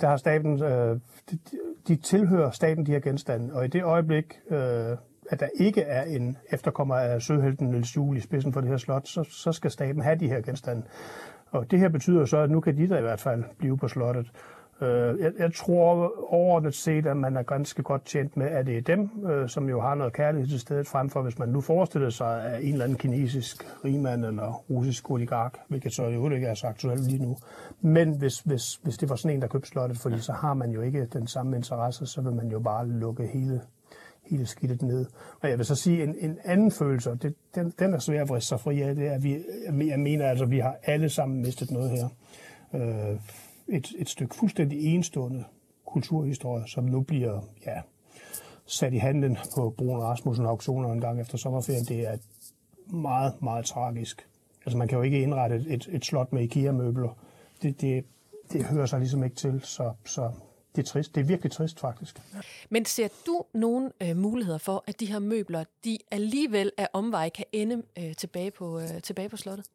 der har staten, øh, de, de tilhører staten, de her genstande, og i det øjeblik, øh, at der ikke er en efterkommer af søhelten Niels Juhl i spidsen for det her slot, så, så skal staten have de her genstande. Og det her betyder så, at nu kan de der i hvert fald blive på slottet. Øh, jeg, jeg tror overordnet set, at man er ganske godt tjent med, at det er dem, øh, som jo har noget kærlighed til stedet, frem for hvis man nu forestiller sig, at en eller anden kinesisk rigmand eller russisk oligark, hvilket så jo ikke er så aktuelt lige nu. Men hvis, hvis, hvis det var sådan en, der købte slottet, fordi så har man jo ikke den samme interesse, så vil man jo bare lukke hele hele skidtet ned. Og jeg vil så sige, en, en anden følelse, og det, den, den er svær at vriste sig fri af, det er, at vi, jeg mener altså, at vi har alle sammen mistet noget her. Øh, et, et stykke fuldstændig enestående kulturhistorie, som nu bliver ja, sat i handen på Brun Rasmussen auktioner en gang efter sommerferien. Det er meget, meget tragisk. Altså man kan jo ikke indrette et, et slot med IKEA-møbler. Det, det, det hører sig ligesom ikke til, så, så det er trist. Det er virkelig trist, faktisk. Men ser du nogle øh, muligheder for, at de her møbler, de alligevel af omvej kan ende øh, tilbage, på, øh, tilbage på slottet?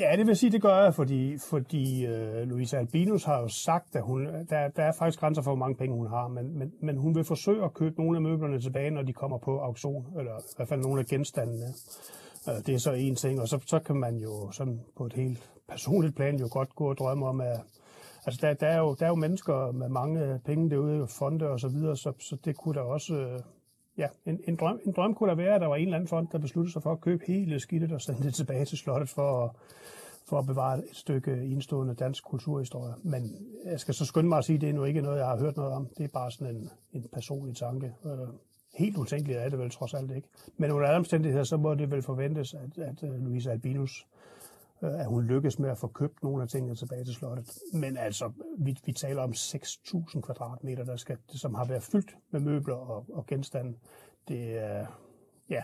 Ja, det vil sige, det gør jeg, fordi, fordi øh, Louise Albinus har jo sagt, at hun, der, der er faktisk grænser for, hvor mange penge hun har, men, men, men hun vil forsøge at købe nogle af møblerne tilbage, når de kommer på auktion, eller i hvert fald nogle af genstandene. Øh, det er så en ting, og så, så kan man jo sådan på et helt personligt plan jo godt gå og drømme om, at altså der, der, er, jo, der er jo mennesker med mange penge derude, fonde og så videre, så, så det kunne da også øh, ja, en, en, drøm, en drøm kunne der være, at der var en eller anden fond, der besluttede sig for at købe hele skidtet og sende det tilbage til slottet for at, for at bevare et stykke indstående dansk kulturhistorie. Men jeg skal så skynde mig at sige, at det er nu ikke noget, jeg har hørt noget om. Det er bare sådan en, en personlig tanke. Øh, helt utænkeligt er det vel trods alt ikke. Men under alle omstændigheder, så må det vel forventes, at, at øh, Louise Albinus Øh, Øh, at hun lykkes med at få købt nogle af tingene tilbage til slottet. Men altså, vi, vi taler om 6.000 kvadratmeter, der skal, som har været fyldt med møbler og, og genstande. Det er, ja,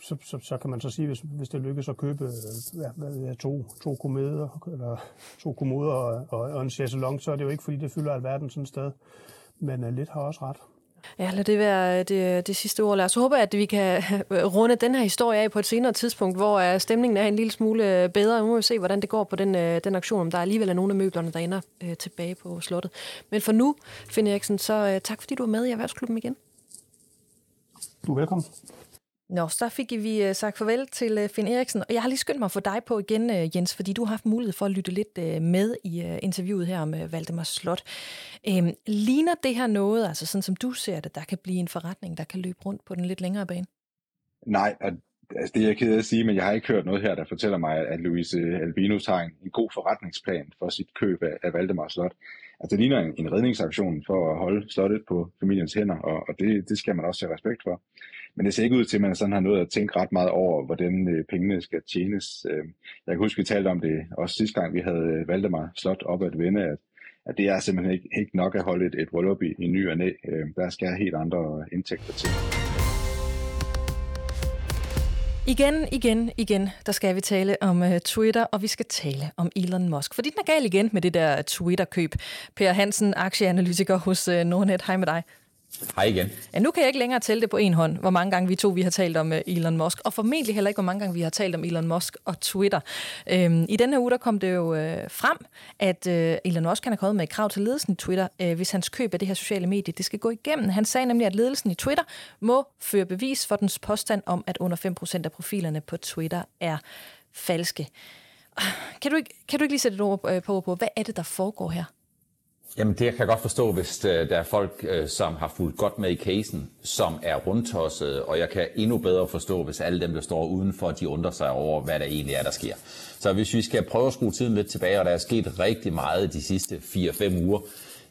så, så, så kan man så sige, hvis, hvis det lykkes at købe øh, ja, hvad, to, to kommoder, eller to kommoder og, og, og en chaiselong, så er det jo ikke, fordi det fylder alverden sådan et sted. Men uh, lidt har også ret. Ja, lad det være øh, det, øh, det sidste ord. Lad os håbe, at vi kan øh, runde den her historie af på et senere tidspunkt, hvor stemningen er en lille smule bedre. Nu må vi se, hvordan det går på den, den aktion, om der alligevel er nogle af møblerne, der ender tilbage på slottet. Men for nu, Finn Eriksen, så tak fordi du var med i Erhvervsklubben igen. Du er velkommen. Nå, så fik vi øh, sagt farvel til øh, Finn Eriksen, og jeg har lige skyndt mig at få dig på igen, øh, Jens, fordi du har haft mulighed for at lytte lidt med i interviewet her om Valdemar Slot. Øhm, ligner det her noget, altså sådan som du ser det, der kan blive en forretning, der kan løbe rundt på den lidt længere bane? Nej, altså det er jeg ked af at sige, men jeg har ikke hørt noget her, der fortæller mig, at Louise Albinus har en, en god forretningsplan for sit køb af, af Valdemar Slot. Altså det ligner en, en redningsaktion for at holde slottet på familiens hænder, og, og det, det skal man også have respekt for. Men det ser ikke ud til, at man sådan har nået at tænke ret meget over, hvordan øh, pengene skal tjenes. Øh, jeg kan huske, vi talte om det også sidste gang, vi havde øh, Valdemar Slot op at vende, at, at det er simpelthen ikke, ikke nok at holde et, et bryllup i, i ny og næ. Øh, der skal helt andre indtægter til. Igen, igen, igen, der skal vi tale om uh, Twitter, og vi skal tale om Elon Musk. Fordi den er gal igen med det der Twitter-køb. Per Hansen, aktieanalytiker hos uh, Nordnet. Hej med dig. Hej igen. Ja, nu kan jeg ikke længere tælle det på en hånd, hvor mange gange vi to vi har talt om øh, Elon Musk, og formentlig heller ikke, hvor mange gange vi har talt om Elon Musk og Twitter. Øhm, I denne her uge, der kom det jo øh, frem, at øh, Elon Musk kan have kommet med et krav til ledelsen i Twitter, øh, hvis hans køb af det her sociale medie, det skal gå igennem. Han sagde nemlig, at ledelsen i Twitter må føre bevis for dens påstand om, at under 5% af profilerne på Twitter er falske. Kan du ikke, kan du ikke lige sætte et ord øh, på, på, hvad er det, der foregår her? Jamen det kan jeg godt forstå, hvis øh, der er folk, øh, som har fulgt godt med i casen, som er rundtosset, og jeg kan endnu bedre forstå, hvis alle dem, der står udenfor, de undrer sig over, hvad der egentlig er, der sker. Så hvis vi skal prøve at skrue tiden lidt tilbage, og der er sket rigtig meget de sidste 4-5 uger,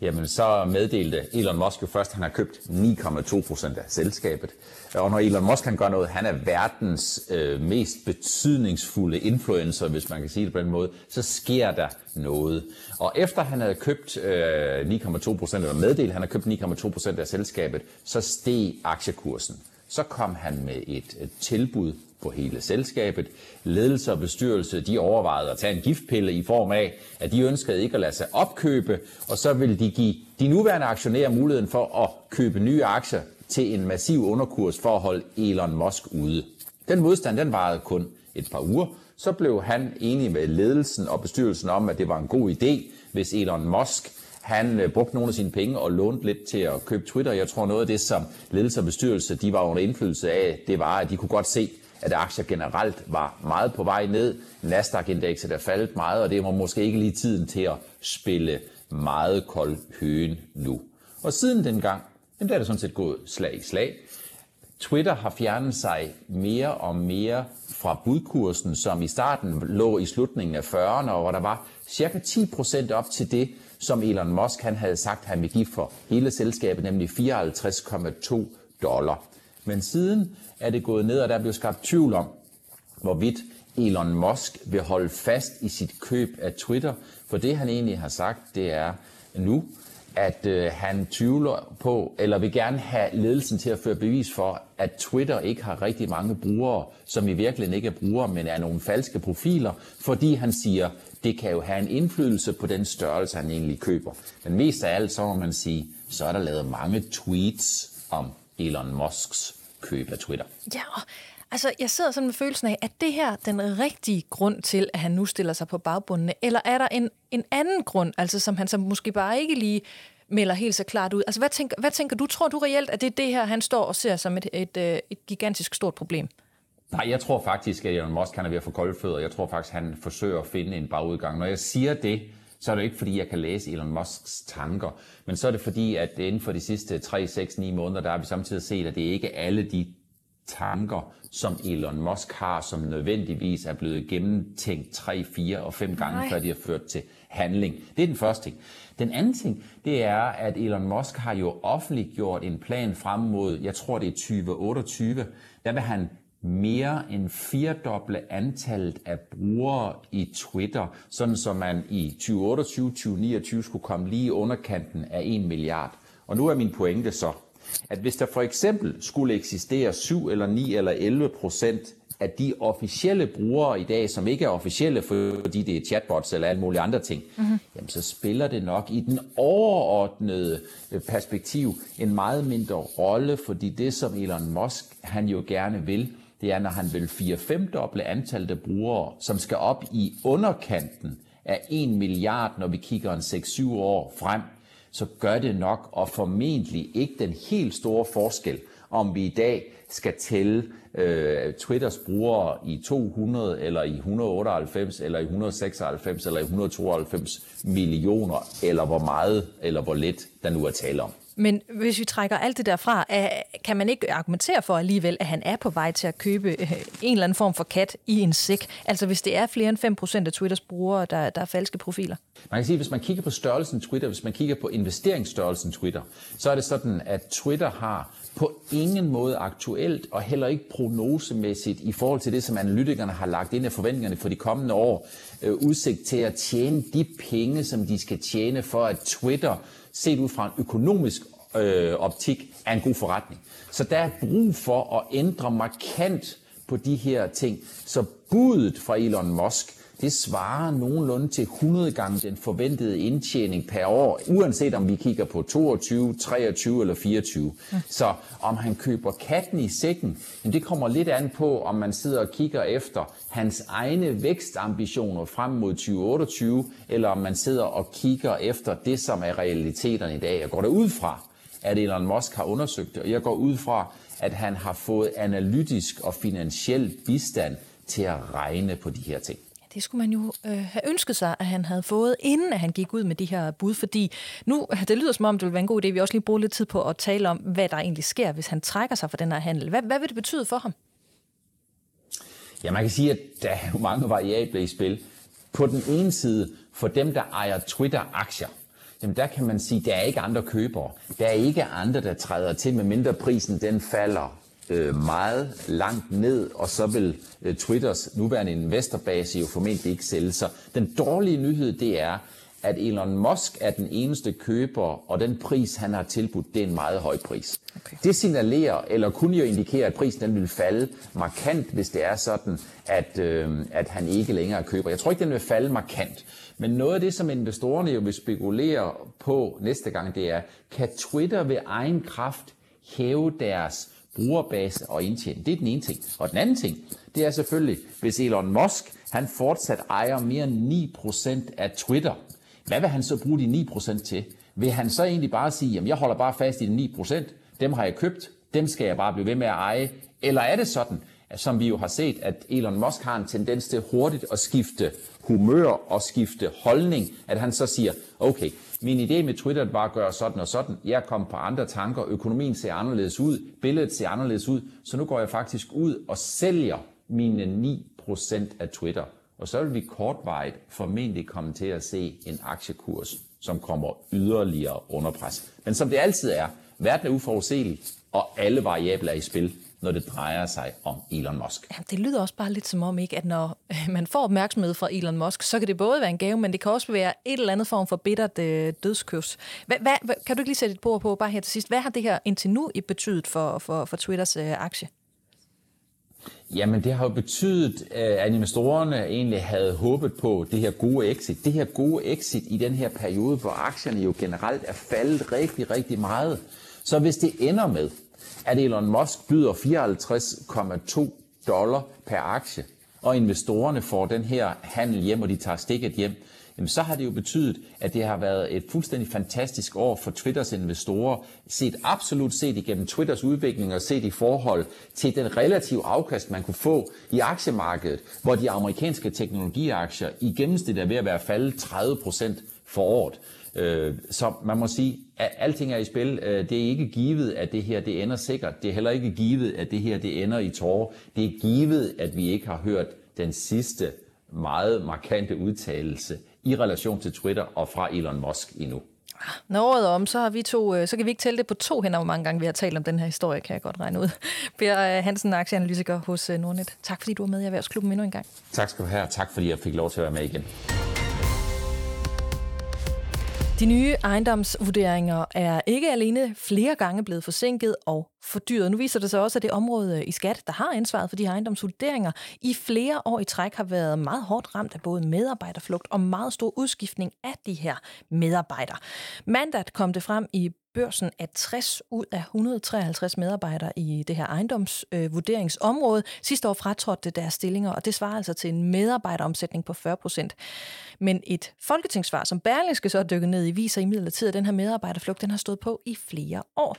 jamen så meddelte Elon Musk jo først, at han har købt 9,2 procent af selskabet. Og når Elon Musk han gør noget, han er verdens øh, mest betydningsfulde influencer, hvis man kan sige det på den måde, så sker der noget. Og efter han havde købt øh, 9,2 procent, eller meddelt, at han har købt 9,2 procent af selskabet, så steg aktiekursen. Så kom han med et, et tilbud på hele selskabet. Ledelse og bestyrelse de overvejede at tage en giftpille i form af, at de ønskede ikke at lade sig opkøbe, og så ville de give de nuværende aktionærer muligheden for at købe nye aktier til en massiv underkurs for at holde Elon Musk ude. Den modstand den varede kun et par uger. Så blev han enig med ledelsen og bestyrelsen om, at det var en god idé, hvis Elon Musk han øh, brugte nogle af sine penge og lånte lidt til at købe Twitter. Jeg tror noget af det, som ledelse og bestyrelse de var under indflydelse af, det var, at de kunne godt se, at aktier generelt var meget på vej ned. Nasdaq-indekset er faldet meget, og det var måske ikke lige tiden til at spille meget kold høen nu. Og siden dengang, jamen der er det sådan set gået slag i slag. Twitter har fjernet sig mere og mere fra budkursen, som i starten lå i slutningen af 40'erne, og hvor der var cirka 10% op til det, som Elon Musk han havde sagt, han ville give for hele selskabet, nemlig 54,2 dollar. Men siden er det gået ned, og der er blevet skabt tvivl om, hvorvidt Elon Musk vil holde fast i sit køb af Twitter. For det han egentlig har sagt, det er nu, at øh, han tvivler på, eller vil gerne have ledelsen til at føre bevis for, at Twitter ikke har rigtig mange brugere, som i virkeligheden ikke er brugere, men er nogle falske profiler, fordi han siger, det kan jo have en indflydelse på den størrelse, han egentlig køber. Men mest af alt, så må man sige, så er der lavet mange tweets om Elon Musks køb af Twitter. Ja, altså jeg sidder sådan med følelsen af, at det her den rigtige grund til, at han nu stiller sig på bagbundene, eller er der en, en anden grund, altså som han så måske bare ikke lige melder helt så klart ud. Altså hvad tænker, hvad tænker du? Tror du reelt, at det er det her, han står og ser som et, et, et, et gigantisk stort problem? Nej, jeg tror faktisk, at Elon Musk kan er ved at få kolde fødder. Jeg tror faktisk, han forsøger at finde en bagudgang. Når jeg siger det, så er det ikke fordi, jeg kan læse Elon Musks tanker, men så er det fordi, at inden for de sidste 3, 6, 9 måneder, der har vi samtidig set, at det ikke er alle de tanker, som Elon Musk har, som nødvendigvis er blevet gennemtænkt 3, 4 og 5 gange, Nej. før de har ført til handling. Det er den første ting. Den anden ting, det er, at Elon Musk har jo offentliggjort en plan frem mod, jeg tror det er 2028, der vil han mere end firedoble antallet af brugere i Twitter, sådan som man i 2028-2029 skulle komme lige i underkanten af 1 milliard. Og nu er min pointe så, at hvis der for eksempel skulle eksistere 7 eller 9 eller 11 procent af de officielle brugere i dag, som ikke er officielle, fordi det er chatbots eller alle mulige andre ting, mm-hmm. jamen så spiller det nok i den overordnede øh, perspektiv en meget mindre rolle, fordi det, som Elon Musk han jo gerne vil, det er, når han vil 4-5 doble antallet af brugere, som skal op i underkanten af 1 milliard, når vi kigger en 6-7 år frem, så gør det nok og formentlig ikke den helt store forskel, om vi i dag skal tælle øh, Twitters brugere i 200 eller i 198 eller i 196 eller i 192 millioner, eller hvor meget eller hvor lidt der nu er tale om. Men hvis vi trækker alt det derfra, kan man ikke argumentere for alligevel, at han er på vej til at købe øh, en eller anden form for kat i en sæk? Altså hvis det er flere end 5% af Twitters brugere, der, der er falske profiler? Man kan sige, at hvis man kigger på størrelsen Twitter, hvis man kigger på investeringsstørrelsen Twitter, så er det sådan, at Twitter har på ingen måde aktuelt og heller ikke prognosemæssigt i forhold til det, som analytikerne har lagt ind af forventningerne for de kommende år, øh, udsigt til at tjene de penge, som de skal tjene for, at Twitter set ud fra en økonomisk øh, optik er en god forretning. Så der er brug for at ændre markant på de her ting. Så budet fra Elon Musk, det svarer nogenlunde til 100 gange den forventede indtjening per år, uanset om vi kigger på 22, 23 eller 24. Ja. Så om han køber katten i sækken, det kommer lidt an på, om man sidder og kigger efter hans egne vækstambitioner frem mod 2028, eller om man sidder og kigger efter det, som er realiteterne i dag. Jeg går der ud fra, at Elon Musk har undersøgt det, og jeg går ud fra, at han har fået analytisk og finansiel bistand til at regne på de her ting. Det skulle man jo øh, have ønsket sig, at han havde fået, inden at han gik ud med de her bud, fordi nu, [LAUGHS] det lyder som om, det vil være en god idé, vi også lige bruger lidt tid på at tale om, hvad der egentlig sker, hvis han trækker sig fra den her handel. Hvad, hvad vil det betyde for ham? Ja, man kan sige, at der er mange variabler i spil. På den ene side, for dem, der ejer Twitter-aktier, jamen der kan man sige, at der er ikke andre købere. Der er ikke andre, der træder til, med mindre prisen den falder øh, meget langt ned, og så vil øh, Twitters nuværende investorbase jo formentlig ikke sælge sig. Den dårlige nyhed, det er, at Elon Musk er den eneste køber, og den pris, han har tilbudt, det er en meget høj pris. Okay. Det signalerer, eller kunne jo indikere, at prisen den vil falde markant, hvis det er sådan, at, øh, at han ikke længere køber. Jeg tror ikke, den vil falde markant. Men noget af det, som investorerne jo vil spekulere på næste gang, det er, kan Twitter ved egen kraft hæve deres brugerbase og indtjening. Det er den ene ting. Og den anden ting, det er selvfølgelig, hvis Elon Musk han fortsat ejer mere end 9% af Twitter, hvad vil han så bruge de 9% til? Vil han så egentlig bare sige, at jeg holder bare fast i de 9%, dem har jeg købt, dem skal jeg bare blive ved med at eje? Eller er det sådan, som vi jo har set, at Elon Musk har en tendens til hurtigt at skifte humør og skifte holdning, at han så siger, okay, min idé med Twitter var at gøre sådan og sådan. Jeg kom på andre tanker. Økonomien ser anderledes ud. Billedet ser anderledes ud. Så nu går jeg faktisk ud og sælger mine 9% af Twitter. Og så vil vi kortvarigt formentlig komme til at se en aktiekurs, som kommer yderligere under pres. Men som det altid er, verden er uforudsigelig, og alle variabler er i spil når det drejer sig om Elon Musk. Ja, det lyder også bare lidt som om, ikke, at når øh, man får opmærksomhed fra Elon Musk, så kan det både være en gave, men det kan også være et eller andet form for bittert øh, dødskys. Hvad, hvad, kan du ikke lige sætte et bord på, bare her til sidst? Hvad har det her indtil nu betydet for, for, for Twitters øh, aktie? Jamen, det har jo betydet, øh, at investorerne egentlig havde håbet på det her gode exit. Det her gode exit i den her periode, hvor aktierne jo generelt er faldet rigtig, rigtig meget. Så hvis det ender med, at Elon Musk byder 54,2 dollar per aktie, og investorerne får den her handel hjem, og de tager stikket hjem, jamen så har det jo betydet, at det har været et fuldstændig fantastisk år for Twitters investorer, set absolut set igennem Twitters udvikling og set i forhold til den relative afkast, man kunne få i aktiemarkedet, hvor de amerikanske teknologiaktier i gennemsnit er ved at være faldet 30 procent for året. Øh, så man må sige, at alting er i spil. Øh, det er ikke givet, at det her det ender sikkert. Det er heller ikke givet, at det her det ender i tårer. Det er givet, at vi ikke har hørt den sidste meget markante udtalelse i relation til Twitter og fra Elon Musk endnu. Når året om, så, har vi to, øh, så kan vi ikke tælle det på to hænder, hvor mange gange vi har talt om den her historie, kan jeg godt regne ud. [LAUGHS] Per Hansen, aktieanalytiker hos Nordnet. Tak fordi du var med i Erhvervsklubben endnu en gang. Tak skal du have, og tak fordi jeg fik lov til at være med igen. De nye ejendomsvurderinger er ikke alene flere gange blevet forsinket og fordyret. Nu viser det sig også, at det område i skat, der har ansvaret for de her ejendomsvurderinger, i flere år i træk har været meget hårdt ramt af både medarbejderflugt og meget stor udskiftning af de her medarbejdere. Mandat kom det frem i børsen, at 60 ud af 153 medarbejdere i det her ejendomsvurderingsområde øh, sidste år fratrådte deres stillinger, og det svarer altså til en medarbejderomsætning på 40 procent. Men et folketingssvar, som Berlingske så dykket ned i, viser imidlertid, at den her medarbejderflugt den har stået på i flere år.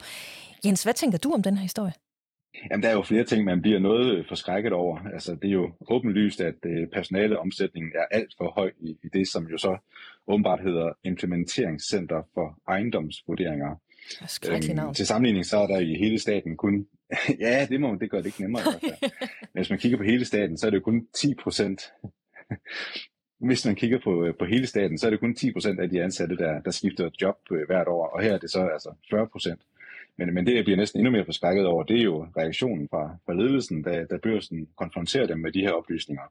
Jens, hvad tænker du om den her historie? Jamen, der er jo flere ting, man bliver noget forskrækket over. Altså, det er jo åbenlyst, at øh, personaleomsætningen er alt for høj i, i det, som jo så åbenbart hedder Implementeringscenter for ejendomsvurderinger. Øhm, til sammenligning så er der i hele staten kun, [LAUGHS] ja, det, må, det gør det ikke nemmere fald. Men [LAUGHS] hvis man kigger på hele staten, så er det kun 10 procent. [LAUGHS] hvis man kigger på, på hele staten, så er det kun 10 procent af de ansatte, der, der skifter job øh, hvert år, og her er det så altså 40 procent. Men, men det, jeg bliver næsten endnu mere forskrækket over, det er jo reaktionen fra, fra ledelsen, da, da børsen konfronterer dem med de her oplysninger.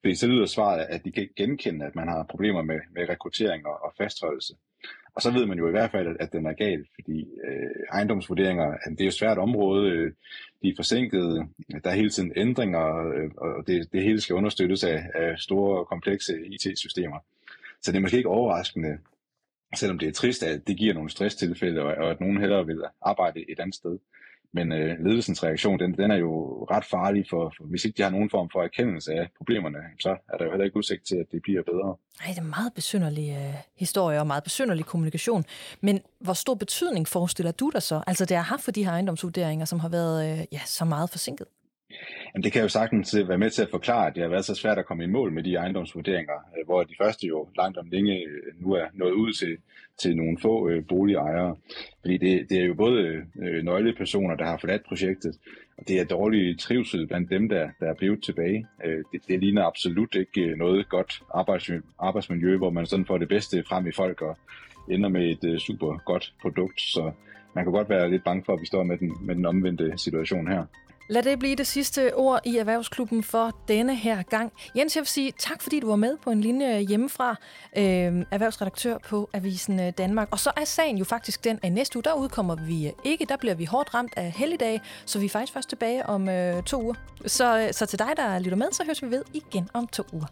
Fordi så lyder svaret, at de kan ikke genkende, at man har problemer med, med rekruttering og, og fastholdelse. Og så ved man jo i hvert fald, at den er galt, fordi øh, ejendomsvurderinger, det er jo et svært område, øh, de er forsinkede, der er hele tiden ændringer, øh, og det, det hele skal understøttes af, af store komplekse IT-systemer. Så det er måske ikke overraskende, selvom det er trist, at det giver nogle stresstilfælde, og, og at nogen hellere vil arbejde et andet sted. Men øh, ledelsens reaktion, den, den er jo ret farlig, for, for hvis ikke de har nogen form for erkendelse af problemerne, så er der jo heller ikke udsigt til, at det bliver bedre. Nej, det er en meget besynderlig øh, historie og meget besynderlig kommunikation. Men hvor stor betydning forestiller du dig så? Altså det har haft for de her ejendomsvurderinger, som har været øh, ja, så meget forsinket? Jamen, det kan jo sagtens øh, være med til at forklare, at det har været så svært at komme i mål med de ejendomsvurderinger, øh, hvor de første jo langt om længe øh, nu er nået ud til, til nogle få øh, boligejere. Fordi det, det er jo både øh, nøglepersoner, der har forladt projektet, og det er dårlig trivsel blandt dem, der, der er blevet tilbage. Øh, det, det ligner absolut ikke noget godt arbejdsmiljø, arbejdsmiljø, hvor man sådan får det bedste frem i folk og ender med et øh, super godt produkt. Så man kan godt være lidt bange for, at vi står med den, med den omvendte situation her. Lad det blive det sidste ord i Erhvervsklubben for denne her gang. Jens, jeg vil sige tak, fordi du var med på en linje hjemmefra, øh, erhvervsredaktør på Avisen øh, Danmark. Og så er sagen jo faktisk den, at næste uge, der udkommer vi ikke. Der bliver vi hårdt ramt af helligdag, så vi er faktisk først tilbage om øh, to uger. Så, øh, så til dig, der lytter med, så høres vi ved igen om to uger.